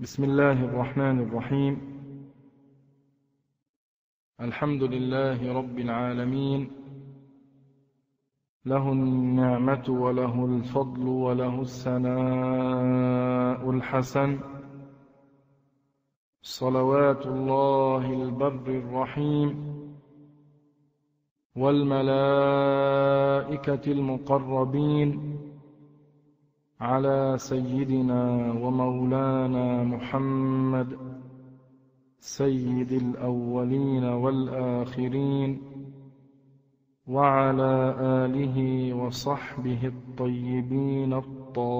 بسم الله الرحمن الرحيم. الحمد لله رب العالمين. له النعمة وله الفضل وله الثناء الحسن. صلوات الله البر الرحيم. والملائكة المقربين. على سيدنا ومولانا محمد سيد الأولين والآخرين وعلى آله وصحبه الطيبين الطاهرين.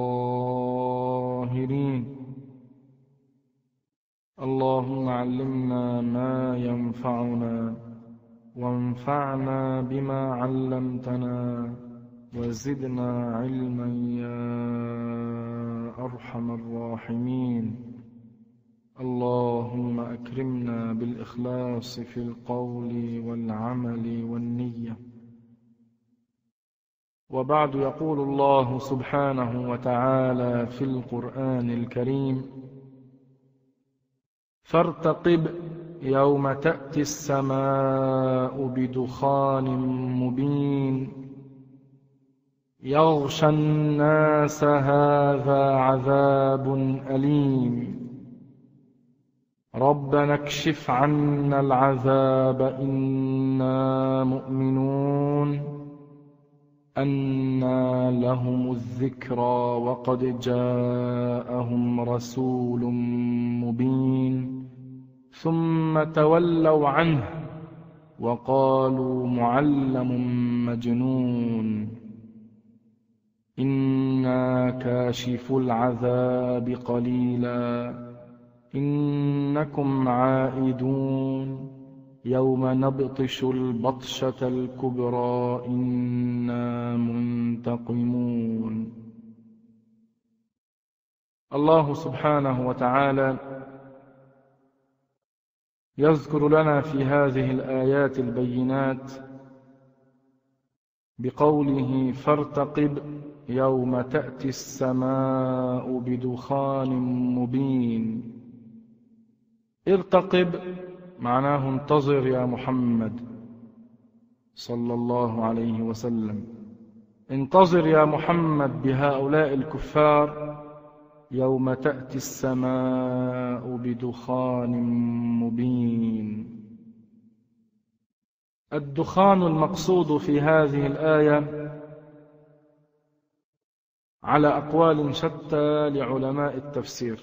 اللهم علمنا ما ينفعنا وانفعنا بما علمتنا. وزدنا علما يا أرحم الراحمين. اللهم أكرمنا بالإخلاص في القول والعمل والنية. وبعد يقول الله سبحانه وتعالى في القرآن الكريم فارتقب يوم تأتي السماء بدخان مبين. يغشى الناس هذا عذاب أليم. ربنا اكشف عنا العذاب إنا مؤمنون. أنى لهم الذكرى وقد جاءهم رسول مبين. ثم تولوا عنه وقالوا معلم مجنون. إنا كاشف العذاب قليلا إنكم عائدون يوم نبطش البطشة الكبرى إنا منتقمون الله سبحانه وتعالى يذكر لنا في هذه الآيات البينات بقوله فارتقب يوم تأتي السماء بدخان مبين. ارتقب معناه انتظر يا محمد. صلى الله عليه وسلم. انتظر يا محمد بهؤلاء الكفار. يوم تأتي السماء بدخان مبين. الدخان المقصود في هذه الآية على أقوال شتى لعلماء التفسير.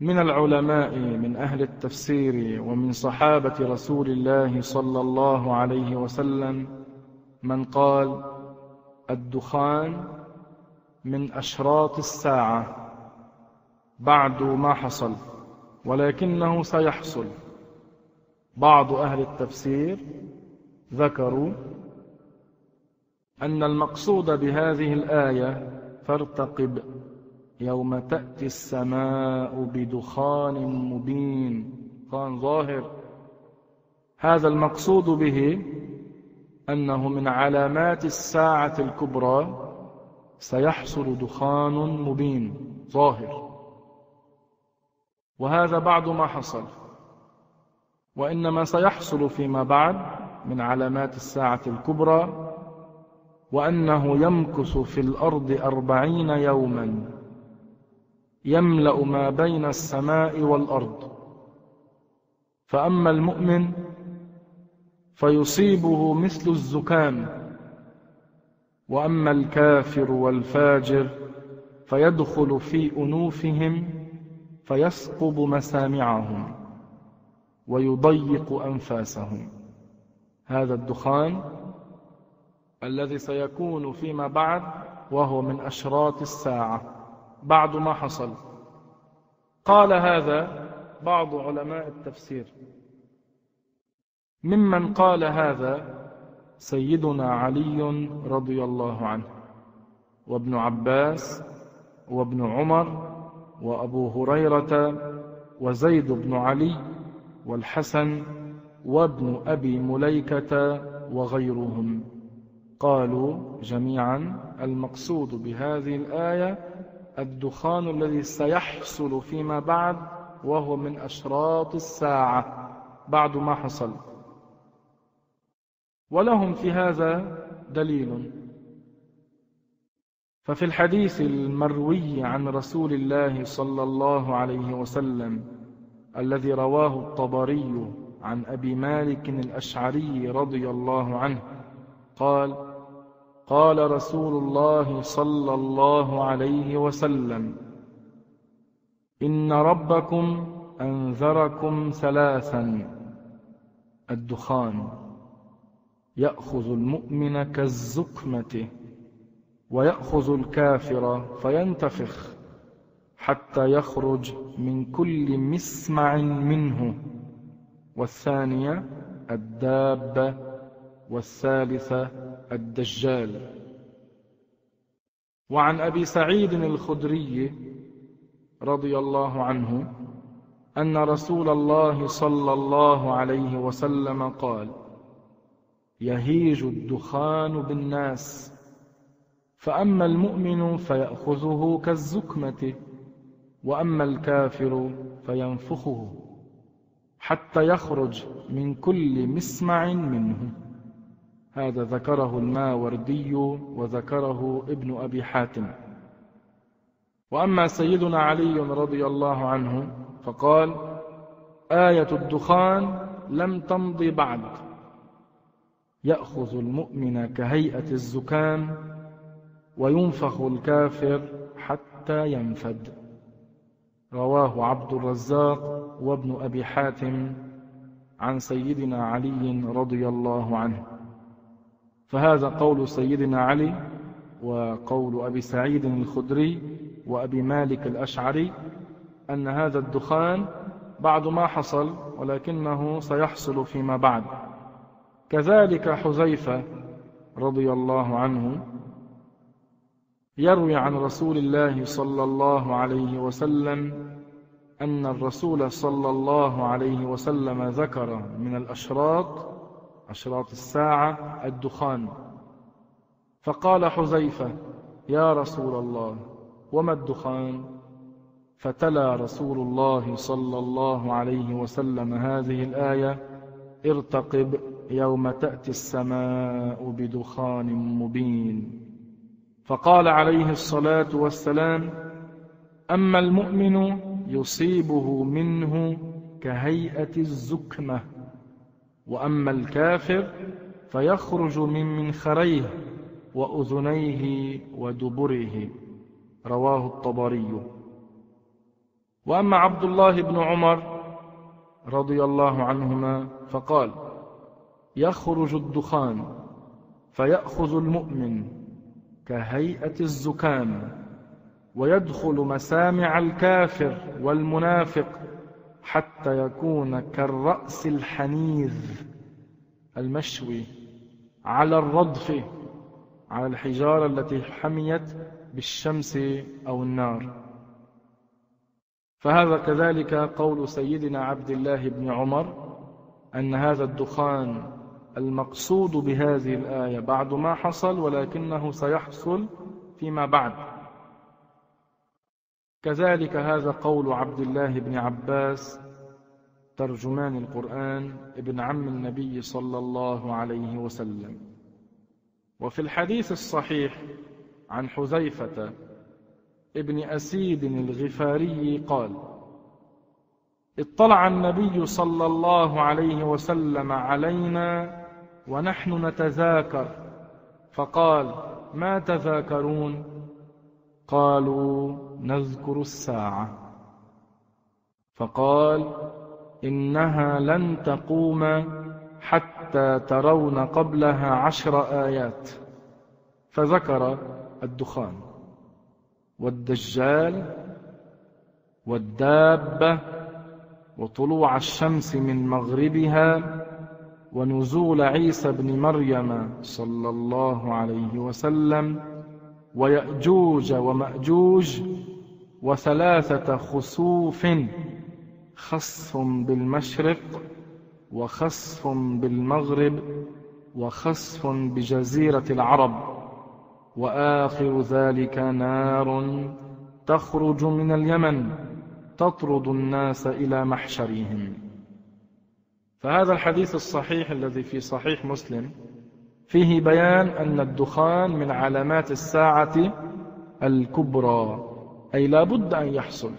من العلماء من أهل التفسير ومن صحابة رسول الله صلى الله عليه وسلم من قال الدخان من أشراط الساعة بعد ما حصل ولكنه سيحصل. بعض أهل التفسير ذكروا أن المقصود بهذه الآية فارتقب يوم تأتي السماء بدخان مبين. دخان ظاهر. هذا المقصود به أنه من علامات الساعة الكبرى سيحصل دخان مبين ظاهر. وهذا بعد ما حصل. وإنما سيحصل فيما بعد من علامات الساعة الكبرى وأنه يمكث في الأرض أربعين يوما. يملأ ما بين السماء والأرض. فأما المؤمن فيصيبه مثل الزكام. وأما الكافر والفاجر فيدخل في أنوفهم فيسقب مسامعهم ويضيق أنفاسهم. هذا الدخان الذي سيكون فيما بعد وهو من أشراط الساعة. بعد ما حصل. قال هذا بعض علماء التفسير. ممن قال هذا سيدنا علي رضي الله عنه وابن عباس وابن عمر وأبو هريرة وزيد بن علي والحسن وابن أبي مليكة وغيرهم. قالوا جميعا المقصود بهذه الآية الدخان الذي سيحصل فيما بعد وهو من أشراط الساعة. بعد ما حصل. ولهم في هذا دليل. ففي الحديث المروي عن رسول الله صلى الله عليه وسلم الذي رواه الطبري عن أبي مالك الأشعري رضي الله عنه قال قال رسول الله صلى الله عليه وسلم إن ربكم أنذركم ثلاثا. الدخان يأخذ المؤمن كالزكمة ويأخذ الكافر فينتفخ حتى يخرج من كل مسمع منه. والثانية الدابة والثالثة الدجال. وعن أبي سعيد الخدري رضي الله عنه أن رسول الله صلى الله عليه وسلم قال يهيج الدخان بالناس فأما المؤمن فيأخذه كالزكمة وأما الكافر فينفخه حتى يخرج من كل مسمع منه. هذا ذكره الماوردي وذكره ابن أبي حاتم. وأما سيدنا علي رضي الله عنه فقال آية الدخان لم تمض بعد. يأخذ المؤمن كهيئة الزكام وينفخ الكافر حتى ينفد. رواه عبد الرزاق وابن أبي حاتم عن سيدنا علي رضي الله عنه. فهذا قول سيدنا علي وقول أبي سعيد الخدري وأبي مالك الأشعري أن هذا الدخان بعد ما حصل ولكنه سيحصل فيما بعد. كذلك حذيفة رضي الله عنه يروي عن رسول الله صلى الله عليه وسلم أن الرسول صلى الله عليه وسلم ذكر من الأشراط أشراط الساعة الدخان. فقال حذيفة يا رسول الله وما الدخان؟ فتلا رسول الله صلى الله عليه وسلم هذه الآية ارتقب يوم تأتي السماء بدخان مبين. فقال عليه الصلاة والسلام أما المؤمن يصيبه منه كهيئة الزكمة. وأما الكافر فيخرج من منخريه وأذنيه ودبره. رواه الطبري. وأما عبد الله بن عمر رضي الله عنهما فقال يخرج الدخان فيأخذ المؤمن كهيئة الزكام ويدخل مسامع الكافر والمنافق حتى يكون كالرأس الحنيذ المشوي على الردف على الحجارة التي حميت بالشمس أو النار. فهذا كذلك قول سيدنا عبد الله بن عمر أن هذا الدخان المقصود بهذه الآية بعد ما حصل ولكنه سيحصل فيما بعد. كذلك هذا قول عبد الله بن عباس ترجمان القرآن ابن عم النبي صلى الله عليه وسلم. وفي الحديث الصحيح عن حذيفة ابن أسيد الغفاري قال اطلع النبي صلى الله عليه وسلم علينا ونحن نتذاكر. فقال ما تذاكرون؟ قالوا نذكر الساعة. فقال إنها لن تقوم حتى ترون قبلها عشر آيات. فذكر الدخان والدجال والدابة وطلوع الشمس من مغربها ونزول عيسى بن مريم صلى الله عليه وسلم ويأجوج ومأجوج وثلاثة خسوف خصف بالمشرق وخصف بالمغرب وخصف بجزيرة العرب. وآخر ذلك نار تخرج من اليمن تطرد الناس إلى محشرهم. فهذا الحديث الصحيح الذي في صحيح مسلم فيه بيان أن الدخان من علامات الساعة الكبرى أي لا بد أن يحصل.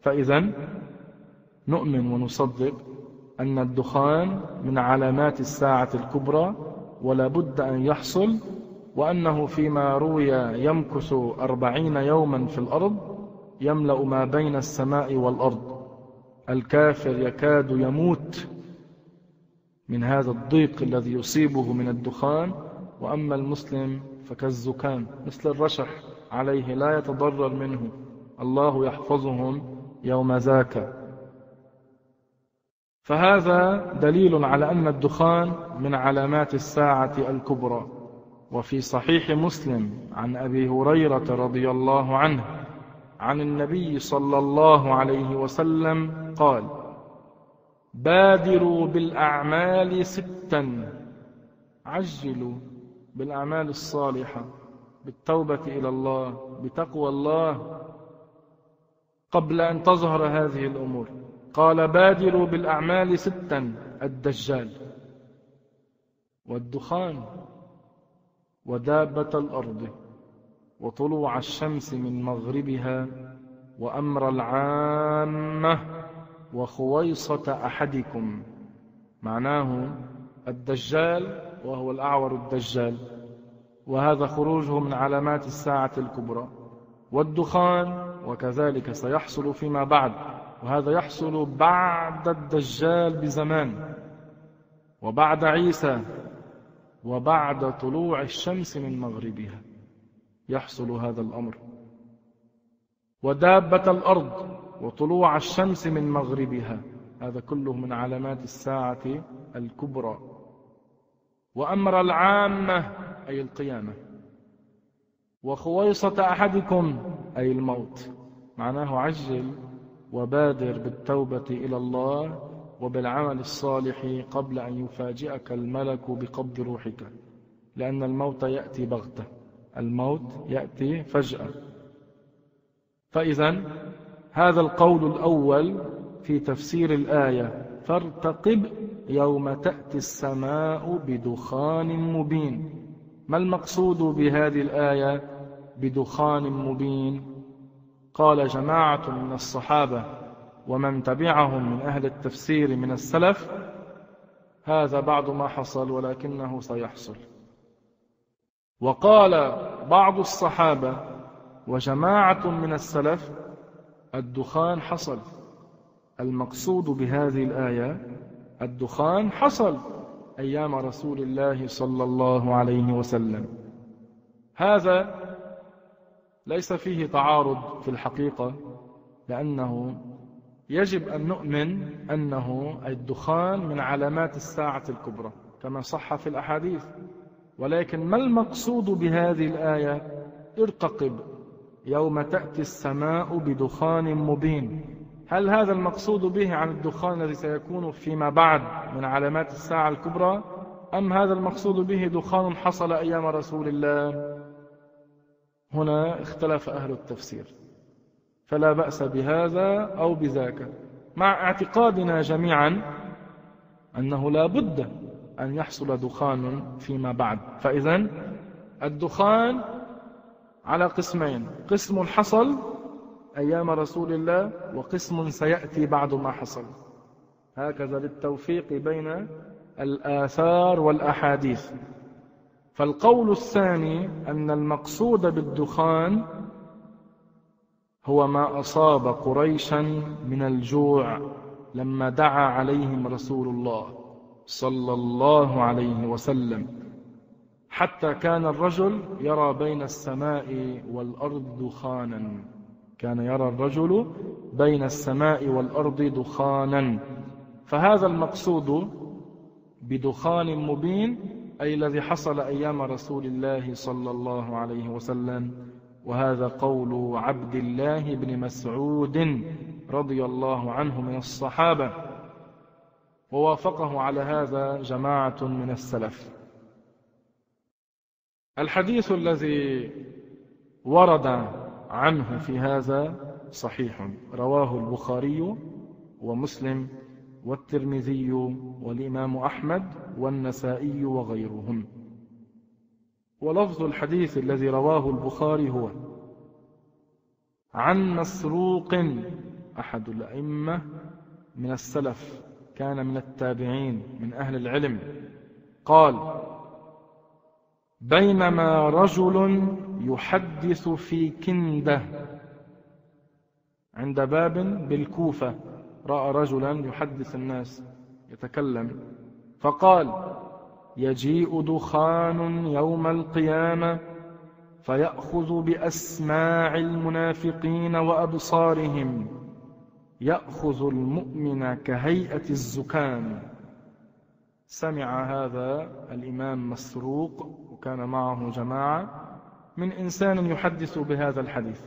فإذا نؤمن ونصدق أن الدخان من علامات الساعة الكبرى ولا بد أن يحصل وأنه فيما روي يمكث أربعين يوما في الأرض يملأ ما بين السماء والأرض. الكافر يكاد يموت من هذا الضيق الذي يصيبه من الدخان وأما المسلم فكالزكام مثل الرشح عليه لا يتضرر منه. الله يحفظهم يوم ذاك. فهذا دليل على أن الدخان من علامات الساعة الكبرى. وفي صحيح مسلم عن أبي هريرة رضي الله عنه عن النبي صلى الله عليه وسلم قال بادروا بالأعمال ستا. عجلوا بالأعمال الصالحة بالتوبة إلى الله بتقوى الله. قبل أن تظهر هذه الأمور قال بادروا بالأعمال ستا الدجال والدخان ودابة الأرض وطلوع الشمس من مغربها وأمر العامة. وخويصة أحدكم. معناه الدجال وهو الأعور الدجال. وهذا خروجه من علامات الساعة الكبرى. والدخان وكذلك سيحصل فيما بعد. وهذا يحصل بعد الدجال بزمان. وبعد عيسى. وبعد طلوع الشمس من مغربها. يحصل هذا الأمر. ودابة الأرض. وطلوع الشمس من مغربها. هذا كله من علامات الساعة الكبرى. وأمر العامة أي القيامة. وخويصة أحدكم أي الموت. معناه عجل وبادر بالتوبة إلى الله وبالعمل الصالح قبل أن يفاجئك الملك بقبض روحك. لأن الموت يأتي بغتة. الموت يأتي فجأة. فإذا هذا القول الأول في تفسير الآية. فارتقب يوم تأتي السماء بدخان مبين. ما المقصود بهذه الآية؟ بدخان مبين. قال جماعة من الصحابة ومن تبعهم من أهل التفسير من السلف هذا بعض ما حصل ولكنه سيحصل. وقال بعض الصحابة وجماعة من السلف الدخان حصل. المقصود بهذه الآية الدخان حصل أيام رسول الله صلى الله عليه وسلم. هذا ليس فيه تعارض في الحقيقة لأنه يجب أن نؤمن أنه الدخان من علامات الساعة الكبرى كما صح في الأحاديث. ولكن ما المقصود بهذه الآية؟ ارتقب يوم تأتي السماء بدخان مبين. هل هذا المقصود به عن الدخان الذي سيكون فيما بعد من علامات الساعة الكبرى؟ أم هذا المقصود به دخان حصل أيام رسول الله؟ هنا اختلف أهل التفسير. فلا بأس بهذا أو بذاك. مع اعتقادنا جميعا أنه لا بد أن يحصل دخان فيما بعد. فإذا الدخان على قسمين. قسم حصل أيام رسول الله وقسم سيأتي بعد ما حصل. هكذا للتوفيق بين الآثار والأحاديث. فالقول الثاني أن المقصود بالدخان هو ما أصاب قريشا من الجوع لما دعا عليهم رسول الله صلى الله عليه وسلم. حتى كان الرجل يرى بين السماء والأرض دخانا. كان يرى الرجل بين السماء والأرض دخانا. فهذا المقصود بدخان مبين أي الذي حصل أيام رسول الله صلى الله عليه وسلم. وهذا قول عبد الله بن مسعود رضي الله عنه من الصحابة. ووافقه على هذا جماعة من السلف. الحديث الذي ورد عنه في هذا صحيح رواه البخاري ومسلم والترمذي والإمام أحمد والنسائي وغيرهم. ولفظ الحديث الذي رواه البخاري هو عن مسروق أحد الأئمة من السلف كان من التابعين من أهل العلم قال بينما رجل يحدث في كنده عند باب بالكوفة. رأى رجلا يحدث الناس يتكلم فقال يجيء دخان يوم القيامة فيأخذ بأسماع المنافقين وأبصارهم. يأخذ المؤمن كهيئة الزكام. سمع هذا الإمام مسروق وكان معه جماعة من إنسان يحدث بهذا الحديث.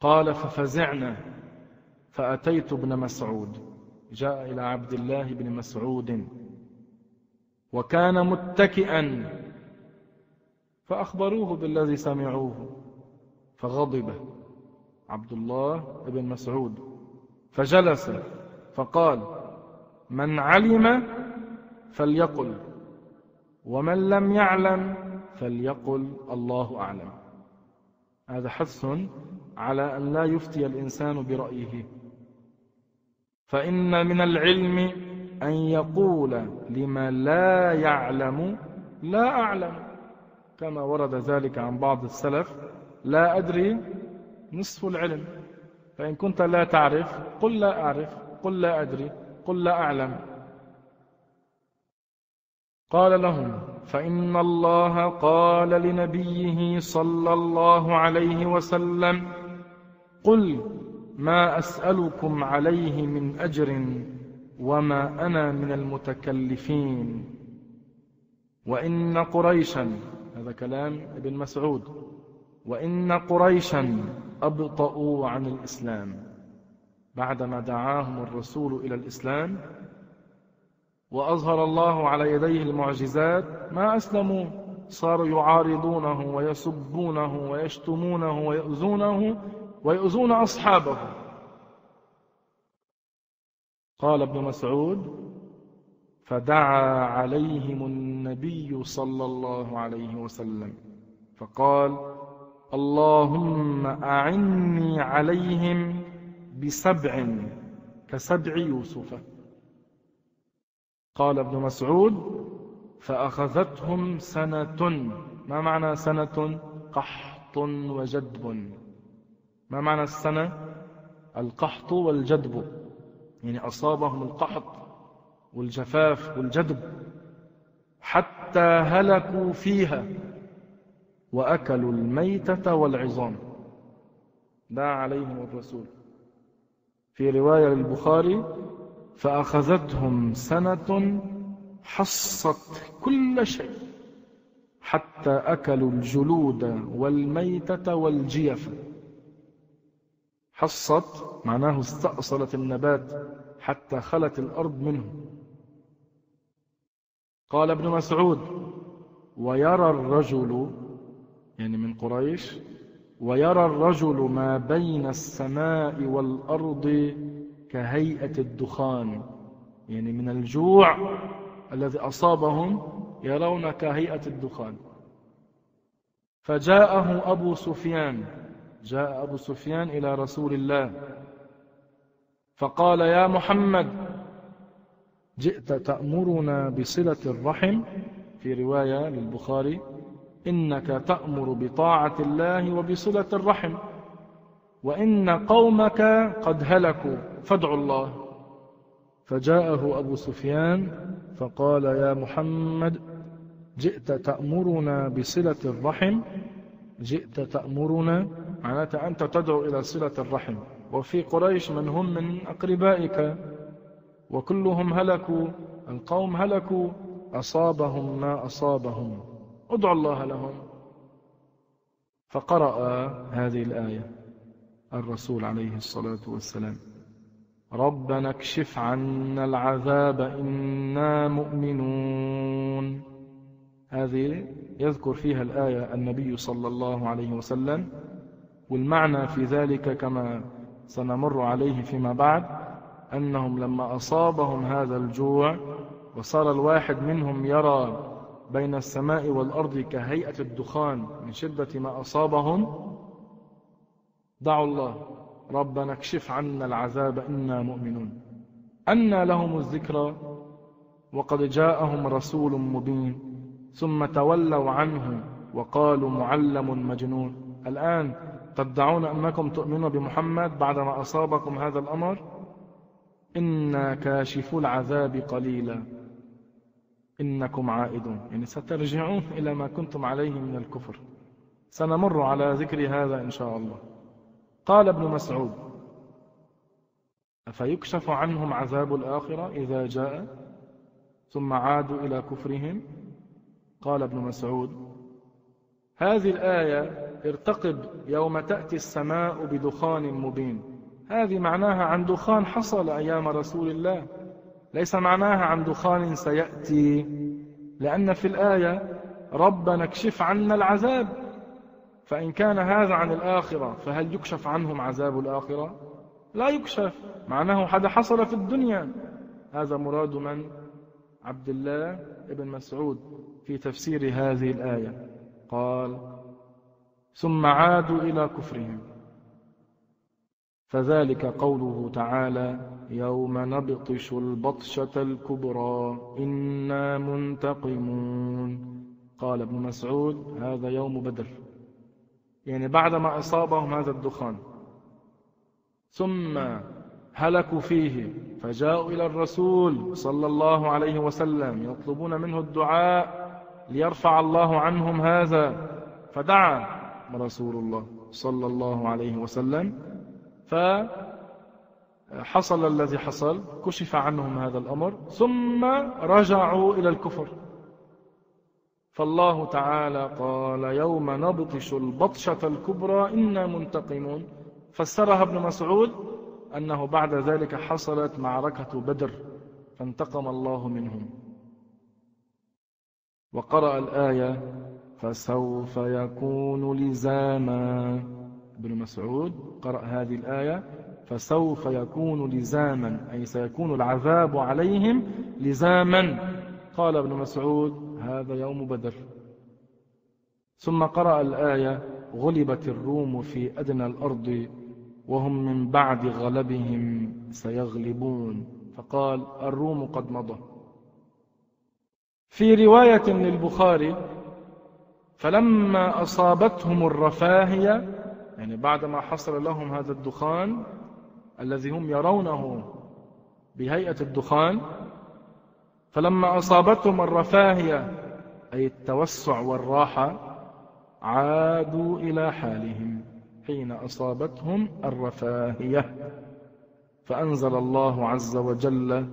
قال ففزعنا فأتيت ابن مسعود جاء إلى عبد الله بن مسعود وكان متكئا فأخبروه بالذي سمعوه فغضب عبد الله بن مسعود فجلس فقال من علم فليقل. ومن لم يعلم فليقل الله أعلم. هذا حث على أن لا يفتي الإنسان برأيه. فإن من العلم أن يقول لما لا يعلم لا أعلم. كما ورد ذلك عن بعض السلف لا أدري نصف العلم. فإن كنت لا تعرف قل لا أعرف قل لا أدري قل لا أعلم. قال لهم فإن الله قال لنبيه صلى الله عليه وسلم قل ما أسألكم عليه من أجر وما أنا من المتكلفين. وإن قريشا هذا كلام ابن مسعود وإن قريشا أبطأوا عن الإسلام. بعدما دعاهم الرسول إلى الإسلام وأظهر الله على يديه المعجزات ما أسلموا. صاروا يعارضونه ويسبونه ويشتمونه ويؤذونه ويؤذون أصحابه. قال ابن مسعود فدعا عليهم النبي صلى الله عليه وسلم فقال اللهم أعني عليهم بسبع كسبع يوسف. قال ابن مسعود فأخذتهم سنة ما معنى سنة؟ قحط وجدب. ما معنى السنة؟ القحط والجدب. يعني أصابهم القحط والجفاف والجدب حتى هلكوا فيها وأكلوا الميتة والعظام. دعا عليهم الرسول. في رواية للبخاري فأخذتهم سنة حصت كل شيء حتى أكلوا الجلود والميتة والجيف. حصت معناه استأصلت النبات حتى خلت الأرض منه قال ابن مسعود ويرى الرجل يعني من قريش ويرى الرجل ما بين السماء والأرض كهيئة الدخان يعني من الجوع الذي أصابهم يرون كهيئة الدخان. فجاءه أبو سفيان جاء أبو سفيان إلى رسول الله فقال يا محمد جئت تأمرنا بصلة الرحم؟ في رواية للبخاري إنك تأمر بطاعة الله وبصلة الرحم. وإن قومك قد هلكوا فادعوا الله. فجاءه أبو سفيان فقال يا محمد جئت تأمرنا بصلة الرحم؟ جئت تأمرنا؟ معناتها أنت تدعو إلى صلة الرحم. وفي قريش من هم من أقربائك؟ وكلهم هلكوا القوم هلكوا أصابهم ما أصابهم. ادعوا الله لهم. فقرأ هذه الآية. الرسول عليه الصلاة والسلام. ربنا اكشف عنا العذاب إنا مؤمنون. هذه يذكر فيها الآية النبي صلى الله عليه وسلم والمعنى في ذلك كما سنمر عليه فيما بعد أنهم لما أصابهم هذا الجوع وصار الواحد منهم يرى بين السماء والأرض كهيئة الدخان من شدة ما أصابهم دعوا الله. ربنا اكشف عنا العذاب إنا مؤمنون. أنى لهم الذكرى وقد جاءهم رسول مبين. ثم تولوا عنه وقالوا معلم مجنون. الآن تدعون أنكم تؤمنون بمحمد بعدما أصابكم هذا الأمر؟ إنا كاشفو العذاب قليلا. إنكم عائدون. يعني سترجعون إلى ما كنتم عليه من الكفر. سنمر على ذكر هذا إن شاء الله. قال ابن مسعود أفيكشف عنهم عذاب الآخرة إذا جاء ثم عادوا إلى كفرهم؟ قال ابن مسعود هذه الآية ارتقب يوم تأتي السماء بدخان مبين. هذه معناها عن دخان حصل أيام رسول الله. ليس معناها عن دخان سيأتي لأن في الآية ربنا اكشف عنا العذاب. فإن كان هذا عن الآخرة فهل يكشف عنهم عذاب الآخرة؟ لا يكشف. معناه هذا حصل في الدنيا. هذا مراد من؟ عبد الله ابن مسعود في تفسير هذه الآية. قال ثم عادوا إلى كفرهم. فذلك قوله تعالى يوم نبطش البطشة الكبرى إنا منتقمون. قال ابن مسعود هذا يوم بدر. يعني بعدما أصابهم هذا الدخان. ثم هلكوا فيه فجاءوا إلى الرسول صلى الله عليه وسلم يطلبون منه الدعاء ليرفع الله عنهم هذا. فدعا رسول الله صلى الله عليه وسلم فحصل الذي حصل كشف عنهم هذا الأمر ثم رجعوا إلى الكفر. فالله تعالى قال يوم نبطش البطشة الكبرى إنا منتقمون. فسرها ابن مسعود أنه بعد ذلك حصلت معركة بدر فانتقم الله منهم. وقرأ الآية فسوف يكون لزاما. ابن مسعود قرأ هذه الآية فسوف يكون لزاما أي سيكون العذاب عليهم لزاما. قال ابن مسعود هذا يوم بدر. ثم قرأ الآية غلبت الروم في أدنى الأرض وهم من بعد غلبهم سيغلبون. فقال الروم قد مضى. في رواية للبخاري فلما أصابتهم الرفاهية يعني بعدما حصل لهم هذا الدخان الذي هم يرونه بهيئة الدخان فلما أصابتهم الرفاهية أي التوسع والراحة عادوا إلى حالهم حين أصابتهم الرفاهية فأنزل الله عز وجل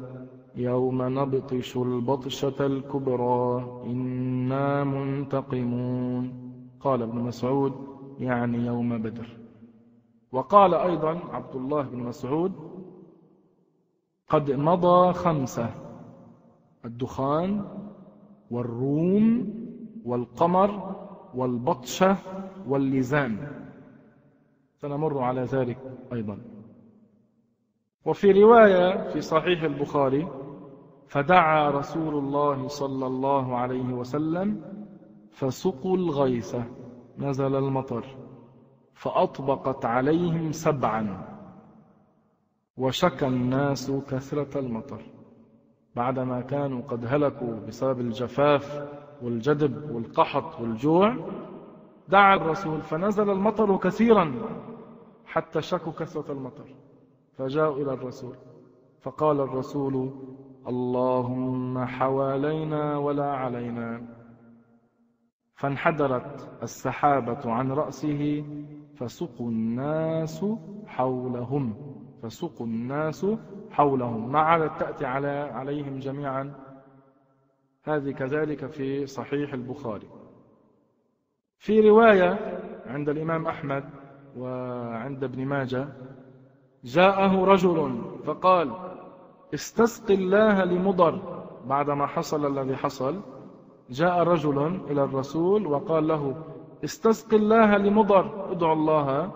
يوم نبطش البطشة الكبرى إنا منتقمون. قال ابن مسعود يعني يوم بدر. وقال أيضا عبد الله بن مسعود قد مضى خمسة. الدخان والروم والقمر والبطشة واللزام. سنمر على ذلك أيضا. وفي رواية في صحيح البخاري فدعا رسول الله صلى الله عليه وسلم فسقوا الغيث نزل المطر فأطبقت عليهم سبعا وشكى الناس كثرة المطر. بعدما كانوا قد هلكوا بسبب الجفاف والجدب والقحط والجوع دعا الرسول فنزل المطر كثيرا حتى شكوا كثرة المطر فجاءوا إلى الرسول فقال الرسول اللهم حوالينا ولا علينا. فانحدرت السحابة عن رأسه فسقوا الناس حولهم فسقوا الناس حولهم ما عادت تأتي على عليهم جميعا. هذه كذلك في صحيح البخاري. في رواية عند الإمام أحمد وعند ابن ماجه جاءه رجل فقال استسق الله لمضر. بعدما حصل الذي حصل جاء رجل إلى الرسول وقال له استسق الله لمضر. ادعو الله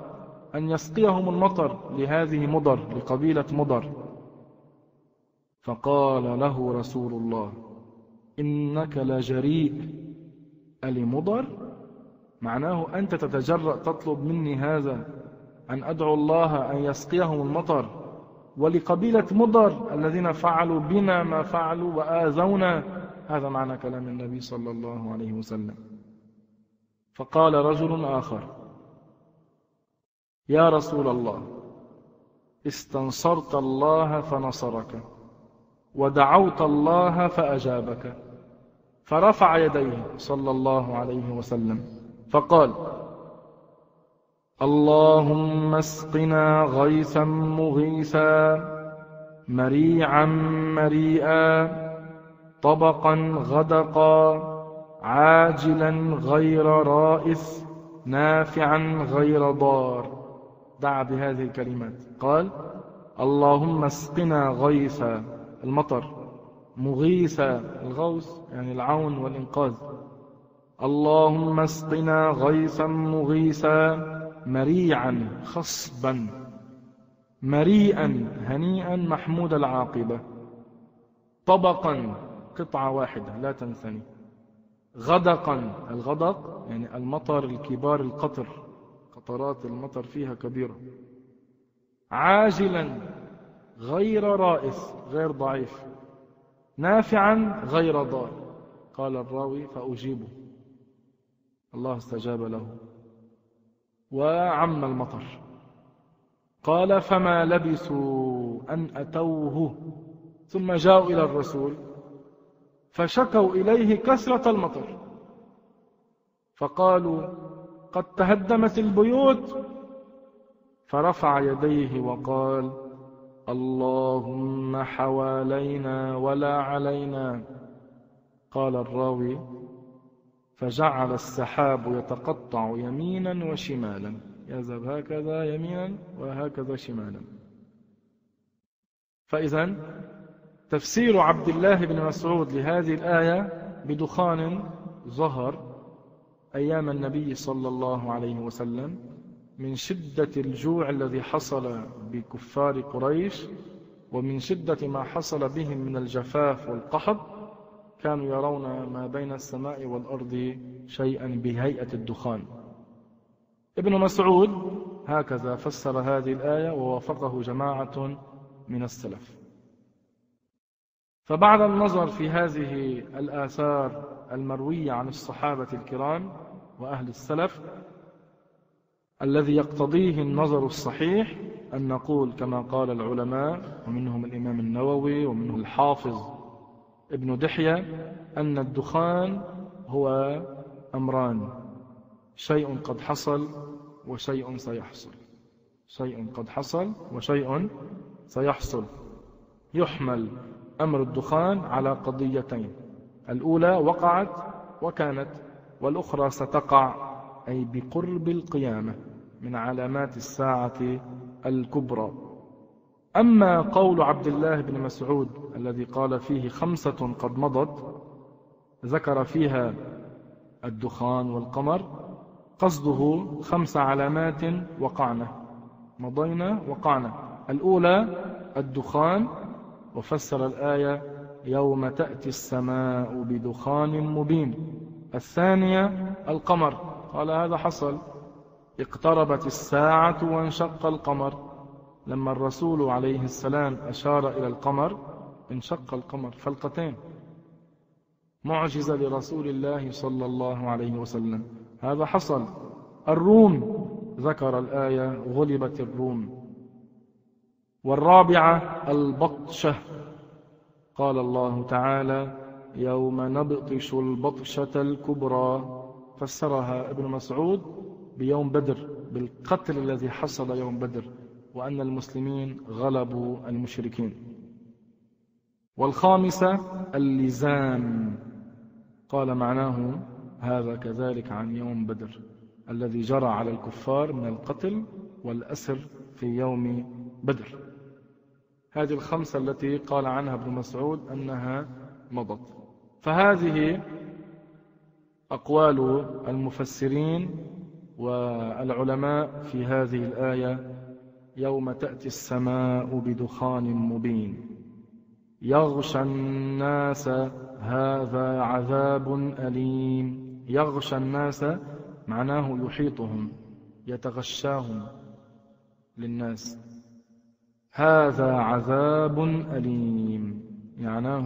أن يسقيهم المطر لهذه مضر لقبيلة مضر. فقال له رسول الله إنك لجريء ألمضر؟ معناه أنت تتجرأ تطلب مني هذا أن أدعو الله أن يسقيهم المطر ولقبيلة مضر الذين فعلوا بنا ما فعلوا وآذونا. هذا معنى كلام النبي صلى الله عليه وسلم. فقال رجل آخر يا رسول الله استنصرت الله فنصرك. ودعوت الله فأجابك. فرفع يديه صلى الله عليه وسلم فقال اللهم اسقنا غيثا مغيثا مريعا مريئا طبقا غدقا عاجلا غير رائث نافعا غير ضار. دعا بهذه الكلمات. قال اللهم اسقنا غيثا. المطر مغيثا الغوث يعني العون والإنقاذ. اللهم اسقنا غيثا مغيثا مريعا خصبا مريئا هنيئا محمود العاقبة. طبقا قطعة واحدة لا تنثني. غدقا الغدق يعني المطر الكبار القطر قطرات المطر فيها كبيرة. عاجلا غير رائث غير ضعيف. نافعا غير ضار. قال الراوي فأجيبه. الله استجاب له. وعم المطر. قال فما لبثوا أن أتوه. ثم جاءوا إلى الرسول فشكوا إليه كثرة المطر. فقالوا قد تهدمت البيوت. فرفع يديه وقال اللهم حوالينا ولا علينا. قال الراوي فجعل السحاب يتقطع يمينا وشمالا. يذهب هكذا يمينا وهكذا شمالا. فإذا تفسير عبد الله بن مسعود لهذه الآية بدخان ظهر أيام النبي صلى الله عليه وسلم. من شدة الجوع الذي حصل بكفار قريش ومن شدة ما حصل بهم من الجفاف والقحط كانوا يرون ما بين السماء والأرض شيئا بهيئة الدخان. ابن مسعود هكذا فسر هذه الآية ووافقه جماعة من السلف. فبعد النظر في هذه الآثار المروية عن الصحابة الكرام وأهل السلف الذي يقتضيه النظر الصحيح أن نقول كما قال العلماء ومنهم الإمام النووي ومنهم الحافظ ابن دحية أن الدخان هو أمران شيء قد حصل وشيء سيحصل. شيء قد حصل وشيء سيحصل. يحمل أمر الدخان على قضيتين. الأولى وقعت وكانت والأخرى ستقع أي بقرب القيامة من علامات الساعة الكبرى. أما قول عبد الله بن مسعود الذي قال فيه خمسة قد مضت ذكر فيها الدخان والقمر قصده خمس علامات وقعنا. مضينا وقعنا. الأولى الدخان وفسر الآية يوم تأتي السماء بدخان مبين. الثانية القمر قال هذا حصل. اقتربت الساعة وانشق القمر. لما الرسول عليه السلام أشار إلى القمر انشق القمر فلقتين. معجزة لرسول الله صلى الله عليه وسلم. هذا حصل. الروم ذكر الآية غلبت الروم. والرابعة البطشة قال الله تعالى يوم نبطش البطشة الكبرى. فسرها ابن مسعود بيوم بدر بالقتل الذي حصل يوم بدر وأن المسلمين غلبوا المشركين. والخامسة اللزام قال معناه هذا كذلك عن يوم بدر الذي جرى على الكفار من القتل والأسر في يوم بدر. هذه الخمسة التي قال عنها ابن مسعود أنها مضت. فهذه أقوال المفسرين والعلماء في هذه الآية يوم تأتي السماء بدخان مبين. يغشى الناس هذا عذاب أليم. يغشى الناس معناه يحيطهم يتغشاهم للناس. هذا عذاب أليم معناه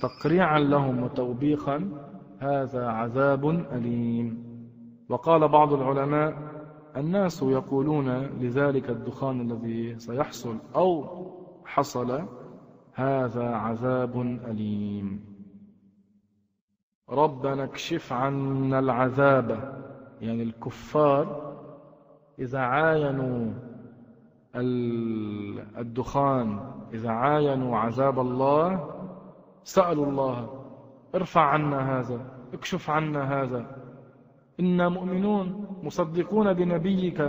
تقريعا لهم وتوبيخا هذا عذاب أليم. وقال بعض العلماء الناس يقولون لذلك الدخان الذي سيحصل أو حصل هذا عذاب أليم. ربنا اكشف عنا العذاب. يعني الكفار إذا عاينوا الدخان إذا عاينوا عذاب الله سألوا الله ارفع عنا هذا اكشف عنا هذا. إنا مؤمنون مصدقون بنبيك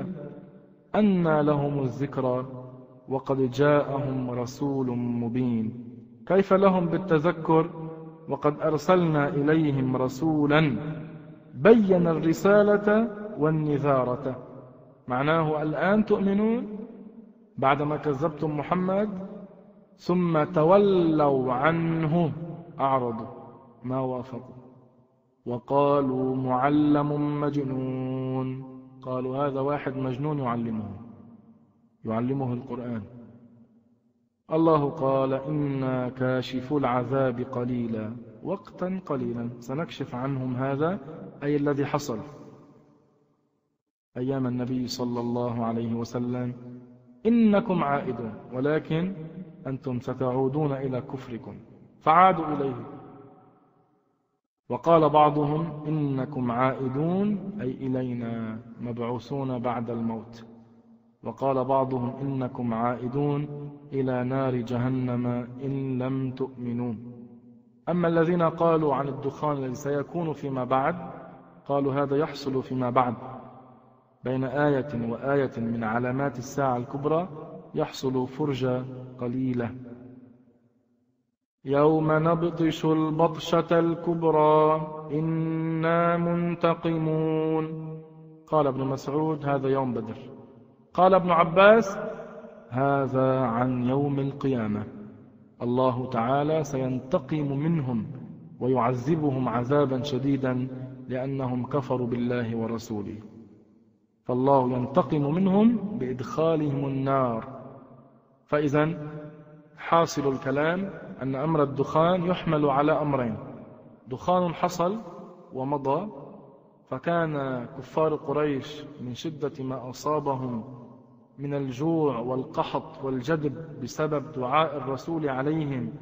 أنى لهم الذكرى وقد جاءهم رسول مبين. كيف لهم بالتذكر؟ وقد أرسلنا إليهم رسولا. بين الرسالة والنذارة. معناه الآن تؤمنون؟ بعدما كذبتم محمد ثم تولوا عنه أعرضوا. ما وافقوا. وقالوا معلم مجنون. قالوا هذا واحد مجنون يعلمه. يعلمه القرآن. الله قال إنا كاشف العذاب قليلا. وقتا قليلا. سنكشف عنهم هذا أي الذي حصل. أيام النبي صلى الله عليه وسلم. إنكم عائدون. ولكن أنتم ستعودون إلى كفركم. فعادوا إليه. وقال بعضهم إنكم عائدون أي إلينا مبعوثون بعد الموت. وقال بعضهم إنكم عائدون إلى نار جهنم إن لم تؤمنوا. أما الذين قالوا عن الدخان الذي سيكون فيما بعد قالوا هذا يحصل فيما بعد. بين آية وآية من علامات الساعة الكبرى يحصل فرجة قليلة يوم نبطش البطشة الكبرى إنا منتقمون. قال ابن مسعود هذا يوم بدر. قال ابن عباس هذا عن يوم القيامة. الله تعالى سينتقم منهم ويعذبهم عذابا شديدا لأنهم كفروا بالله ورسوله. فالله ينتقم منهم بإدخالهم النار. فإذا حاصل الكلام أن أمر الدخان يحمل على أمرين. دخان حصل ومضى فكان كفار قريش من شدة ما أصابهم من الجوع والقحط والجدب بسبب دعاء الرسول عليهم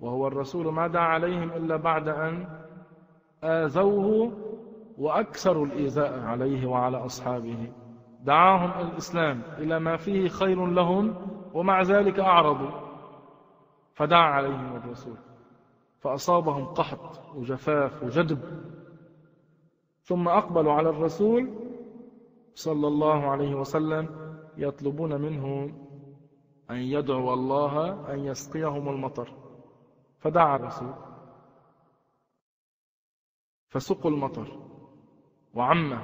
وهو الرسول ما دعا عليهم إلا بعد أن آذوه وأكثروا الإيذاء عليه وعلى أصحابه. دعاهم الإسلام إلى ما فيه خير لهم ومع ذلك أعرضوا. فدعا عليهم الرسول. فأصابهم قحط وجفاف وجدب. ثم أقبلوا على الرسول صلى الله عليه وسلم يطلبون منه أن يدعو الله أن يسقيهم المطر. فدعا الرسول. فسقوا المطر وعم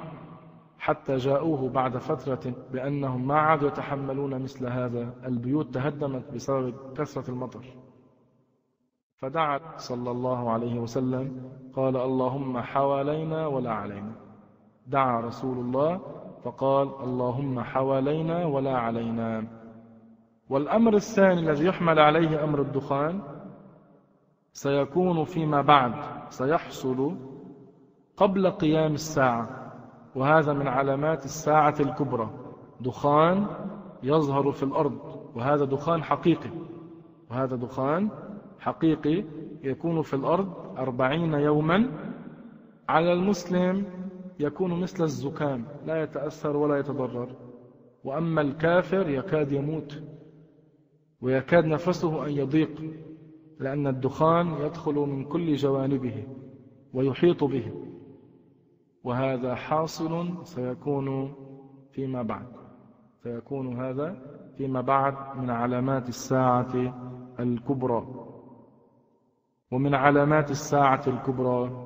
حتى جاءوه بعد فترة بأنهم ما عادوا يتحملون مثل هذا. البيوت تهدمت بسبب كثرة المطر. فدعا صلى الله عليه وسلم قال اللهم حوالينا ولا علينا. دعا رسول الله فقال اللهم حوالينا ولا علينا. والأمر الثاني الذي يحمل عليه أمر الدخان سيكون فيما بعد سيحصل قبل قيام الساعة وهذا من علامات الساعة الكبرى. دخان يظهر في الأرض وهذا دخان حقيقي وهذا دخان حقيقي يكون في الأرض أربعين يوما. على المسلم يكون مثل الزكام لا يتأثر ولا يتضرر. وأما الكافر يكاد يموت ويكاد نفسه أن يضيق لأن الدخان يدخل من كل جوانبه ويحيط به. وهذا حاصل سيكون فيما بعد. سيكون هذا فيما بعد من علامات الساعة الكبرى. ومن علامات الساعة الكبرى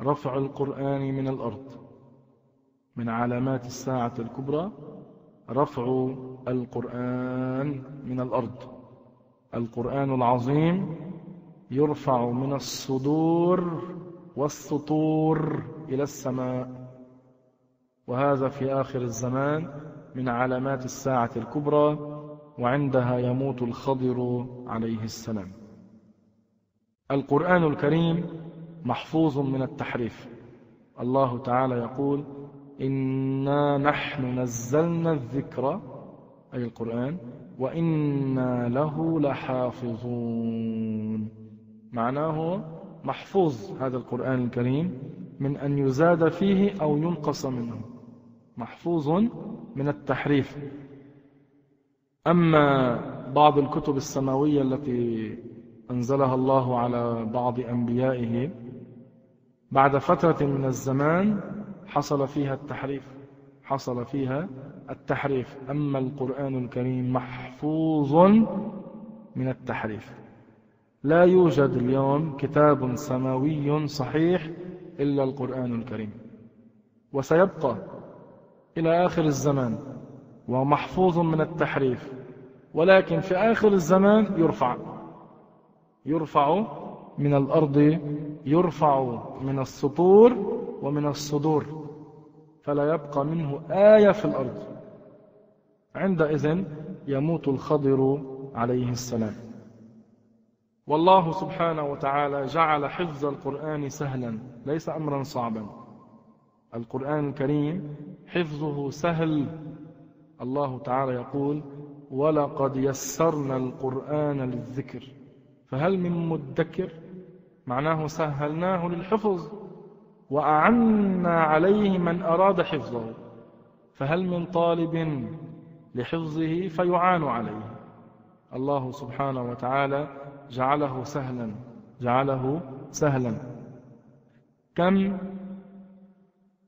رفع القرآن من الأرض. من علامات الساعة الكبرى رفع القرآن من الأرض. القرآن العظيم يرفع من الصدور والسطور إلى السماء. وهذا في آخر الزمان من علامات الساعة الكبرى وعندها يموت الخضر عليه السلام. القرآن الكريم محفوظ من التحريف. الله تعالى يقول إنا نحن نزلنا الذكر أي القرآن وإنا له لحافظون معناه محفوظ هذا القرآن الكريم من أن يزاد فيه أو ينقص منه. محفوظ من التحريف. أما بعض الكتب السماوية التي أنزلها الله على بعض أنبيائه. بعد فترة من الزمان حصل فيها التحريف حصل فيها التحريف. أما القرآن الكريم محفوظ من التحريف. لا يوجد اليوم كتاب سماوي صحيح إلا القرآن الكريم. وسيبقى إلى آخر الزمان ومحفوظ من التحريف. ولكن في آخر الزمان يرفع. يرفع من الأرض يرفع من السطور ومن الصدور فلا يبقى منه آية في الأرض. عندئذ يموت الخضر عليه السلام. والله سبحانه وتعالى جعل حفظ القرآن سهلا ليس أمرا صعبا. القرآن الكريم حفظه سهل. الله تعالى يقول ولقد يسرنا القرآن للذكر فهل من مدكر؟ معناه سهلناه للحفظ وأعنا عليه من أراد حفظه. فهل من طالب لحفظه فيعان عليه. الله سبحانه وتعالى جعله سهلا جعله سهلا. كم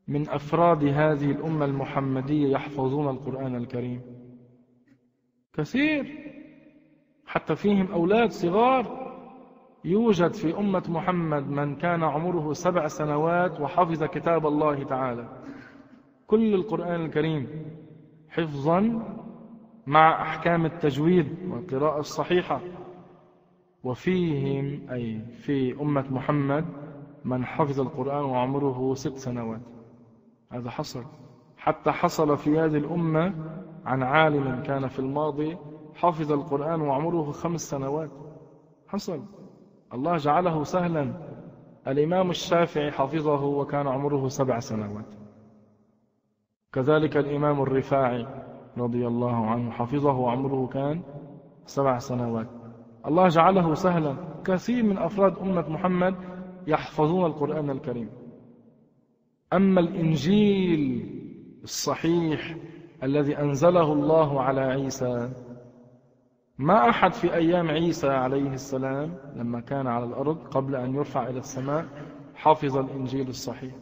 من أفراد هذه الأمة المحمدية يحفظون القرآن الكريم؟ كثير. حتى فيهم أولاد صغار يوجد في أمة محمد من كان عمره سبع سنوات وحفظ كتاب الله تعالى. كل القرآن الكريم حفظا مع أحكام التجويد والقراءة الصحيحة. وفيهم أي في أمة محمد من حفظ القرآن وعمره ست سنوات. هذا حصل. حتى حصل في هذه الأمة عن عالم كان في الماضي حفظ القرآن وعمره خمس سنوات. حصل الله جعله سهلا. الإمام الشافعي حفظه وكان عمره سبع سنوات. كذلك الإمام الرفاعي رضي الله عنه حفظه وعمره كان سبع سنوات. الله جعله سهلا. كثير من أفراد أمة محمد يحفظون القرآن الكريم. أما الإنجيل الصحيح الذي أنزله الله على عيسى ما أحد في أيام عيسى عليه السلام لما كان على الأرض قبل أن يرفع إلى السماء حفظ الإنجيل الصحيح.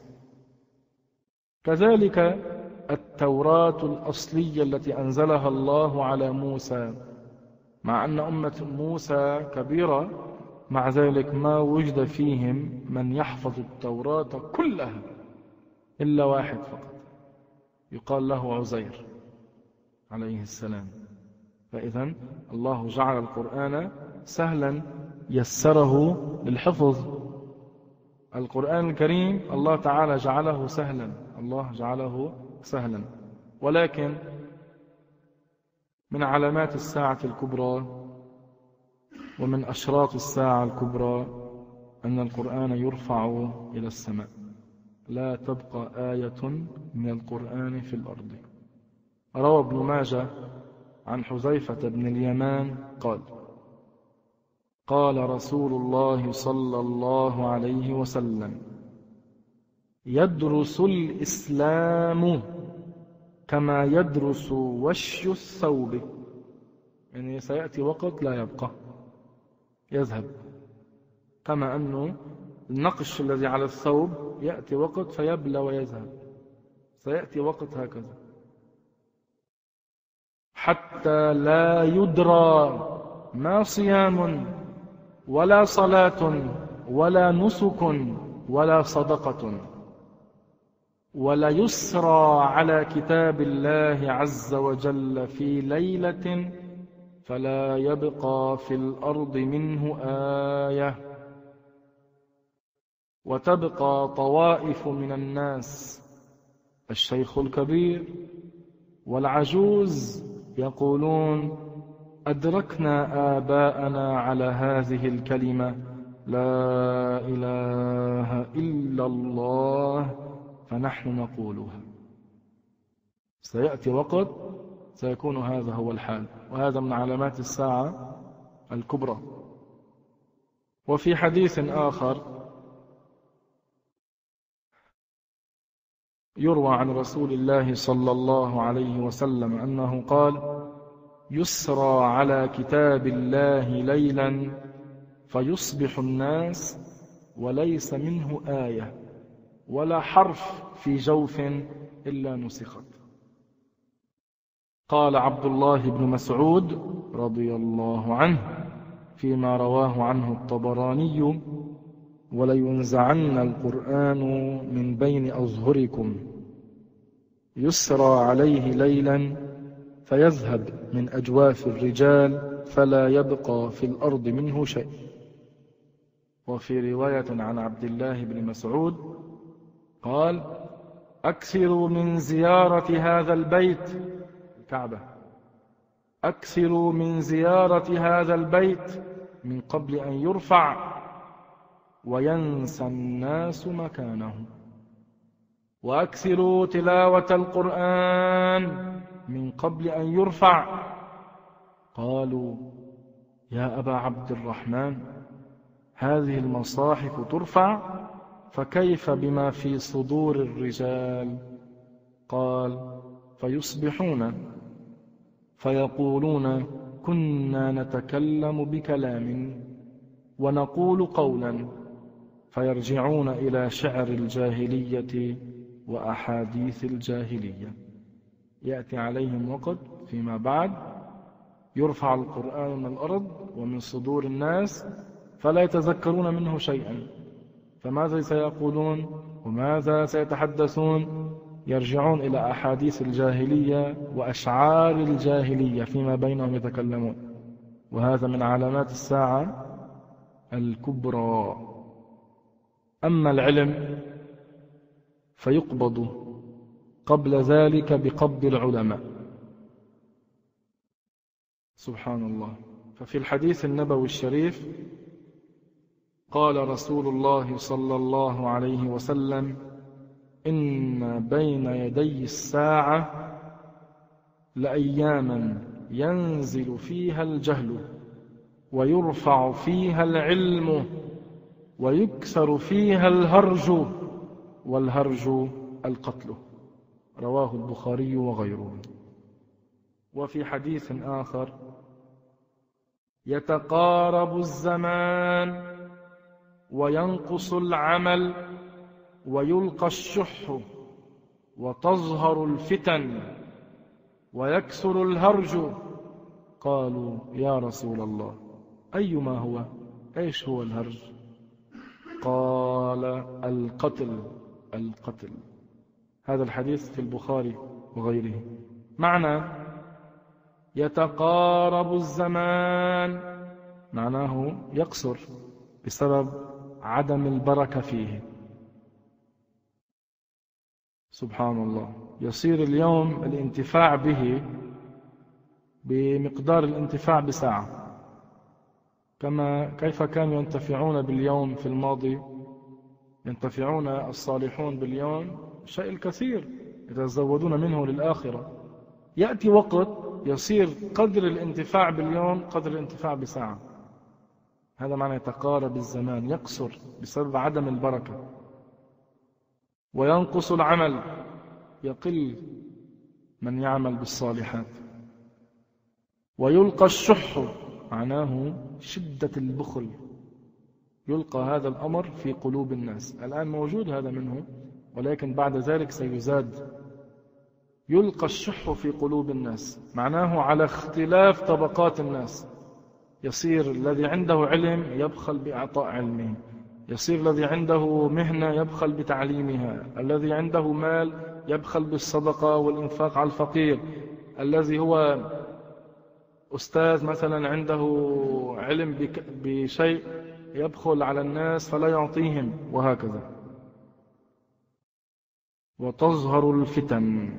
كذلك التوراة الأصلية التي أنزلها الله على موسى مع أن أمة موسى كبيرة مع ذلك ما وجد فيهم من يحفظ التوراة كلها إلا واحد فقط يقال له عزير عليه السلام. فإذا الله جعل القرآن سهلا يسره للحفظ. القرآن الكريم الله تعالى جعله سهلا. الله جعله سهلا. ولكن من علامات الساعة الكبرى ومن أشراط الساعة الكبرى أن القرآن يرفع إلى السماء. لا تبقى آية من القرآن في الأرض. روى ابن ماجه عن حذيفة بن اليمان قال قال رسول الله صلى الله عليه وسلم يدرس الإسلام كما يدرس وش الثوب. يعني سيأتي وقت لا يبقى يذهب. كما أنه النقش الذي على الثوب يأتي وقت فيبلى ويذهب. سيأتي وقت هكذا. حتى لا يدرى ما صيام ولا صلاة ولا نسك ولا صدقة ولا يسرى على كتاب الله عز وجل في ليلة فلا يبقى في الأرض منه آية وتبقى طوائف من الناس الشيخ الكبير والعجوز يقولون أدركنا آباءنا على هذه الكلمة لا إله إلا الله فنحن نقولها. سيأتي وقت سيكون هذا هو الحال وهذا من علامات الساعة الكبرى. وفي حديث آخر يروى عن رسول الله صلى الله عليه وسلم أنه قال يسرى على كتاب الله ليلا فيصبح الناس وليس منه آية ولا حرف في جوف إلا نسخت. قال عبد الله بن مسعود رضي الله عنه فيما رواه عنه الطبراني ولينزعن القرآن من بين أظهركم. يسرى عليه ليلا فيذهب من أجواف الرجال فلا يبقى في الأرض منه شيء. وفي رواية عن عبد الله بن مسعود قال أكثروا من زيارة هذا البيت. الكعبة. أكثروا من زيارة هذا البيت من قبل أن يرفع. وينسى الناس مكانه وأكثروا تلاوة القرآن من قبل أن يرفع. قالوا يا أبا عبد الرحمن هذه المصاحف ترفع؟ فكيف بما في صدور الرجال؟ قال فيصبحون. فيقولون كنا نتكلم بكلام ونقول قولا. فيرجعون إلى شعر الجاهلية وأحاديث الجاهلية. يأتي عليهم وقت فيما بعد يرفع القرآن من الأرض ومن صدور الناس فلا يتذكرون منه شيئا. فماذا سيقولون؟ وماذا سيتحدثون؟ يرجعون إلى أحاديث الجاهلية وأشعار الجاهلية فيما بينهم يتكلمون. وهذا من علامات الساعة الكبرى. أما العلم فيقبض قبل ذلك بقبض العلماء. سبحان الله. ففي الحديث النبوي الشريف قال رسول الله صلى الله عليه وسلم إن بين يدي الساعة لأياما ينزل فيها الجهل ويرفع فيها العلم ويكسر فيها الهرج والهرج القتل. رواه البخاري وغيره. وفي حديث آخر يتقارب الزمان وينقص العمل ويلقى الشح وتظهر الفتن ويكثر الهرج. قالوا يا رسول الله أيما هو؟ إيش هو الهرج؟ قال القتل القتل. هذا الحديث في البخاري وغيره. معنى يتقارب الزمان معناه يقصر بسبب عدم البركة فيه. سبحان الله يصير اليوم الانتفاع به بمقدار الانتفاع بساعة. كما كيف كانوا ينتفعون باليوم في الماضي؟ ينتفعون الصالحون باليوم شيء الكثير يتزودون منه للآخرة. يأتي وقت يصير قدر الانتفاع باليوم قدر الانتفاع بساعة. هذا معنى يتقارب الزمان يقصر بسبب عدم البركة. وينقص العمل يقل من يعمل بالصالحات. ويلقى الشح معناه شدة البخل. يلقى هذا الأمر في قلوب الناس. الآن موجود هذا منه ولكن بعد ذلك سيزاد. يلقى الشح في قلوب الناس. معناه على اختلاف طبقات الناس. يصير الذي عنده علم يبخل بإعطاء علمه. يصير الذي عنده مهنة يبخل بتعليمها. الذي عنده مال يبخل بالصدقة والإنفاق على الفقير. الذي هو أستاذ مثلا عنده علم بشيء يبخل على الناس فلا يعطيهم وهكذا. وتظهر الفتن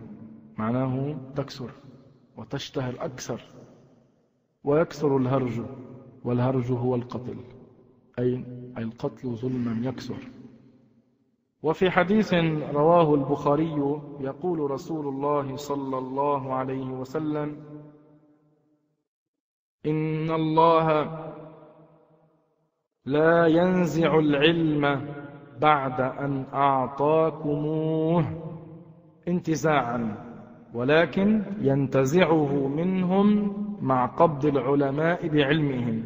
معناه تكسر وتشتهر أكثر ويكثر الهرج والهرج هو القتل أي القتل ظلما يكثر. وفي حديث رواه البخاري يقول رسول الله صلى الله عليه وسلم إن الله لا ينزع العلم بعد أن أعطاكموه انتزاعا ولكن ينتزعه منهم مع قبض العلماء بعلمهم.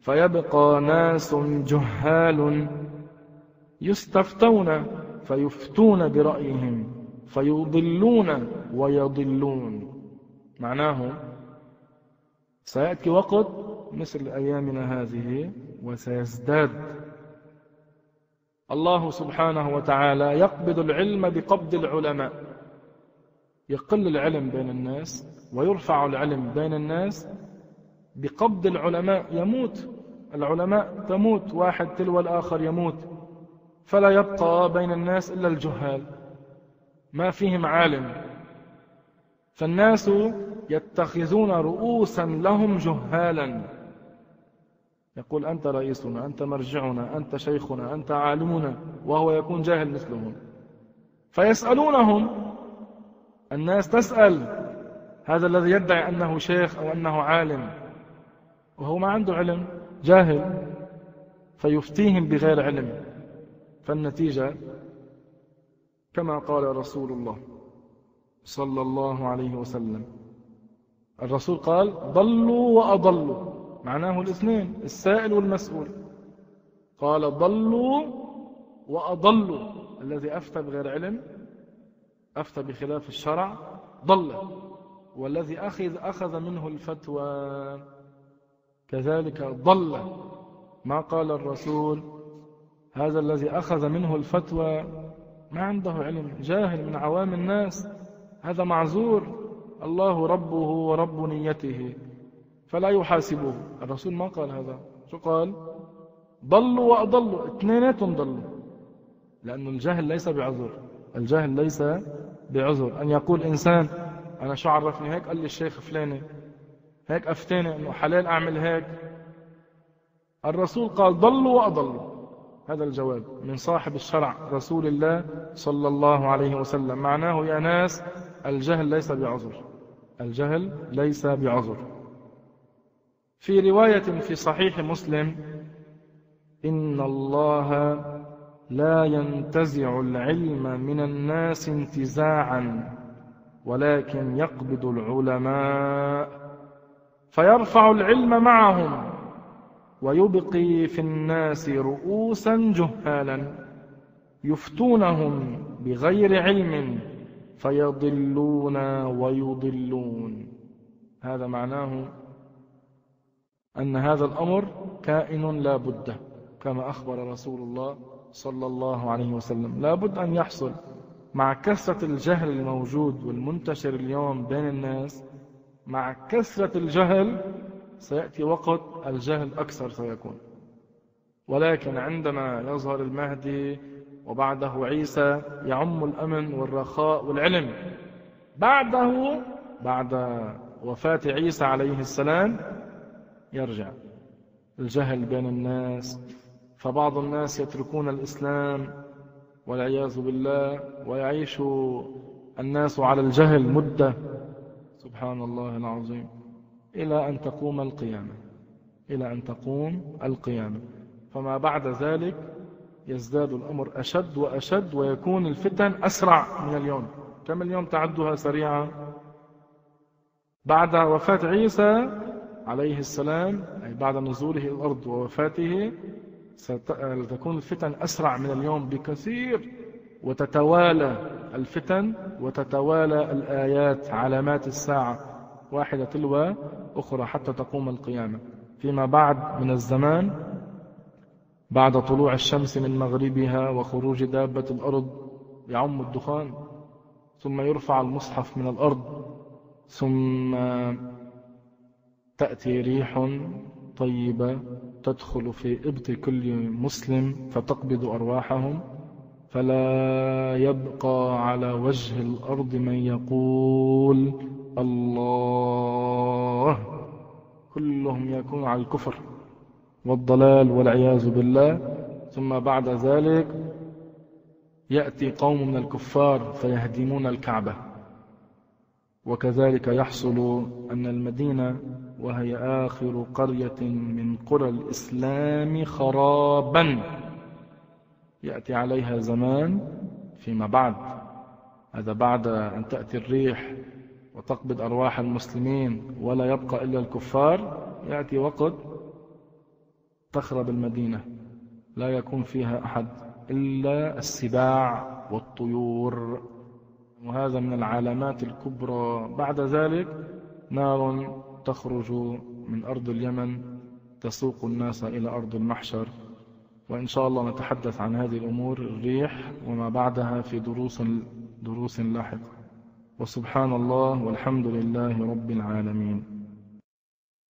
فيبقى ناس جهال يستفتون فيفتون برأيهم فيضلون ويضلون. معناه سيأتي وقت مثل أيامنا هذه وسيزداد. الله سبحانه وتعالى يقبض العلم بقبض العلماء. يقل العلم بين الناس ويرفع العلم بين الناس بقبض العلماء. يموت. العلماء تموت. واحد تلو الآخر يموت. فلا يبقى بين الناس إلا الجهال. ما فيهم عالم. فالناس يتخذون رؤوسا لهم جهالا. يقول أنت رئيسنا أنت مرجعنا أنت شيخنا أنت عالمنا وهو يكون جاهل مثلهم. فيسألونهم الناس تسأل هذا الذي يدعي أنه شيخ أو أنه عالم وهو ما عنده علم جاهل فيفتيهم بغير علم. فالنتيجة كما قال رسول الله صلى الله عليه وسلم الرسول قال ضلوا وأضلوا. معناه الاثنين السائل والمسؤول. قال ضلوا وأضلوا. الذي أفتى بغير علم أفتى بخلاف الشرع ضل. والذي أخذ, أخذ منه الفتوى كذلك ضل. ما قال الرسول؟ هذا الذي أخذ منه الفتوى ما عنده علم جاهل من عوام الناس. هذا معذور. الله ربه ورب نيته فلا يحاسبه. الرسول ما قال هذا. شو قال؟ ضلوا وأضلوا. اثنيناتهم ضلوا. لأن الجهل ليس بعذر. الجهل ليس بعذر. أن يقول إنسان أنا شو عرفني هيك؟ قال لي الشيخ فلاني. هيك أفتاني أنه حلال أعمل هيك. الرسول قال ضلوا وأضلوا. هذا الجواب من صاحب الشرع رسول الله صلى الله عليه وسلم. معناه يا ناس الجهل ليس بعذر. الجهل ليس بعذر. في رواية في صحيح مسلم إن الله لا ينتزع العلم من الناس انتزاعا ولكن يقبض العلماء فيرفع العلم معهم ويبقي في الناس رؤوسا جهالا يفتونهم بغير علم. فيضلون ويضلون. هذا معناه أن هذا الأمر كائن لا بد كما أخبر رسول الله صلى الله عليه وسلم. لا بد أن يحصل مع كثرة الجهل الموجود والمنتشر اليوم بين الناس مع كثرة الجهل سيأتي وقت الجهل أكثر سيكون. ولكن عندما يظهر المهدي وبعده عيسى يعم الأمن والرخاء والعلم. بعده بعد وفاة عيسى عليه السلام يرجع الجهل بين الناس. فبعض الناس يتركون الإسلام والعياذ بالله ويعيش الناس على الجهل مدة. سبحان الله العظيم. إلى أن تقوم القيامة. إلى أن تقوم القيامة. فما بعد ذلك يزداد الأمر أشد وأشد ويكون الفتن أسرع من اليوم. كم اليوم تعدها سريعة بعد وفاة عيسى عليه السلام أي بعد نزوله الأرض ووفاته ستكون الفتن أسرع من اليوم بكثير وتتوالى الفتن وتتوالى الآيات علامات الساعة واحدة تلو أخرى حتى تقوم القيامة. فيما بعد من الزمان بعد طلوع الشمس من مغربها وخروج دابة الأرض يعم الدخان ثم يرفع المصحف من الأرض ثم تأتي ريح طيبة تدخل في إبط كل مسلم فتقبض أرواحهم فلا يبقى على وجه الأرض من يقول الله كلهم يكون على الكفر. والضلال والعياذ بالله. ثم بعد ذلك يأتي قوم من الكفار فيهدمون الكعبة. وكذلك يحصل أن المدينة وهي آخر قرية من قرى الإسلام خرابا. يأتي عليها زمان فيما بعد. هذا بعد أن تأتي الريح وتقبض أرواح المسلمين ولا يبقى إلا الكفار. يأتي وقت تخرب المدينة لا يكون فيها أحد إلا السباع والطيور. وهذا من العلامات الكبرى. بعد ذلك نار تخرج من أرض اليمن تسوق الناس إلى أرض المحشر. وإن شاء الله نتحدث عن هذه الأمور الريح وما بعدها في دروس دروس لاحقة. وسبحان الله والحمد لله رب العالمين.